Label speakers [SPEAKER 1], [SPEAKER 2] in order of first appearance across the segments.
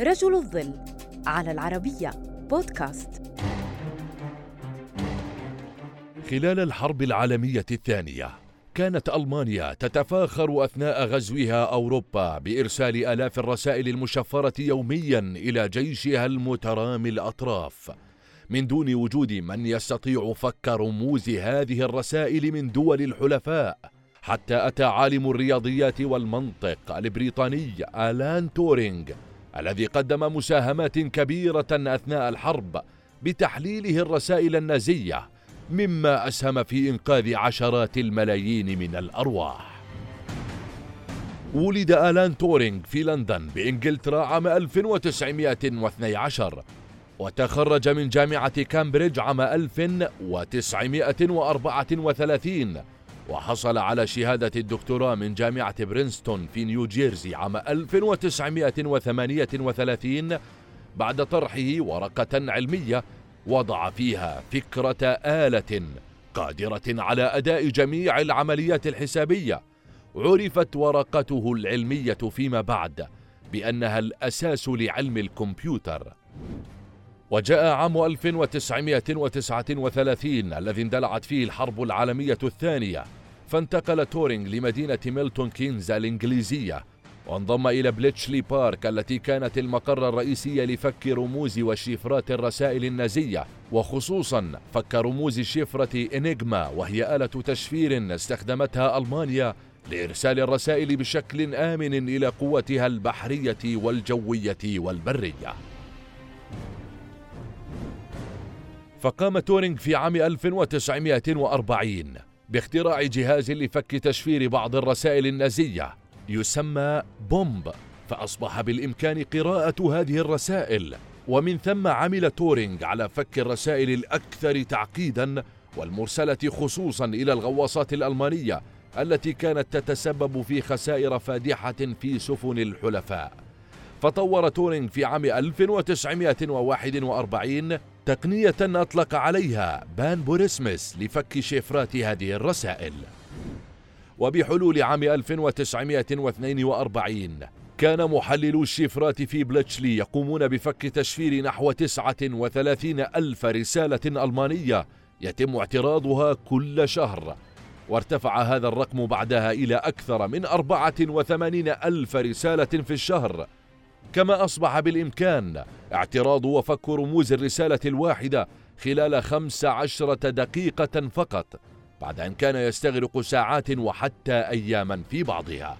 [SPEAKER 1] رجل الظل على العربية بودكاست.
[SPEAKER 2] خلال الحرب العالمية الثانية كانت ألمانيا تتفاخر أثناء غزوها أوروبا بإرسال آلاف الرسائل المشفرة يوميا إلى جيشها المترامي الأطراف. من دون وجود من يستطيع فك رموز هذه الرسائل من دول الحلفاء حتى أتى عالم الرياضيات والمنطق البريطاني آلان تورينغ الذي قدم مساهمات كبيرة أثناء الحرب بتحليله الرسائل النازية مما أسهم في إنقاذ عشرات الملايين من الأرواح. ولد آلان تورينغ في لندن بإنجلترا عام 1912 وتخرج من جامعة كامبريدج عام 1934 وحصل على شهادة الدكتوراه من جامعة برينستون في نيوجيرسي عام 1938 بعد طرحه ورقة علمية وضع فيها فكرة آلة قادرة على أداء جميع العمليات الحسابية. عرفت ورقته العلمية فيما بعد بأنها الأساس لعلم الكمبيوتر. وجاء عام 1939 الذي اندلعت فيه الحرب العالمية الثانية فانتقل تورينغ لمدينة ميلتون كينز الإنجليزية وانضم إلى بليتشلي بارك التي كانت المقر الرئيسي لفك رموز وشفرات الرسائل النازية وخصوصا فك رموز شفرة إنيغما وهي آلة تشفير استخدمتها ألمانيا لإرسال الرسائل بشكل آمن إلى قوتها البحرية والجوية والبرية. فقام تورينغ في عام 1940 باختراع جهاز لفك تشفير بعض الرسائل النازية. يسمى بومب فأصبح بالإمكان قراءة هذه الرسائل. ومن ثم عمل تورينغ على فك الرسائل الأكثر تعقيدا والمرسلة خصوصا إلى الغواصات الألمانية التي كانت تتسبب في خسائر فادحة في سفن الحلفاء. فطور تورينغ في عام 1941 تقنية أطلق عليها بان بوريسمس لفك شفرات هذه الرسائل. وبحلول عام 1942 كان محللو الشفرات في بلتشلي يقومون بفك تشفير نحو 39 ألف رسالة ألمانية يتم اعتراضها كل شهر. وارتفع هذا الرقم بعدها إلى أكثر من 84 ألف رسالة في الشهر. كما أصبح بالإمكان اعتراض وفك رموز الرسالة الواحدة خلال خمس عشرة دقيقة فقط بعد أن كان يستغرق ساعات وحتى أياما في بعضها.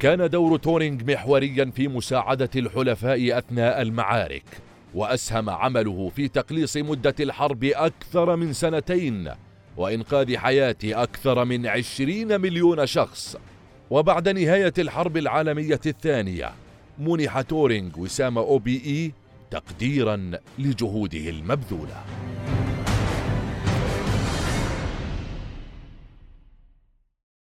[SPEAKER 2] كان دور تورينغ محوريا في مساعدة الحلفاء أثناء المعارك وأسهم عمله في تقليص مدة الحرب أكثر من سنتين وإنقاذ حياة أكثر من عشرين مليون شخص. وبعد نهاية الحرب العالمية الثانية منح تورينغ وسام أو بي إي تقديرا لجهوده المبذولة.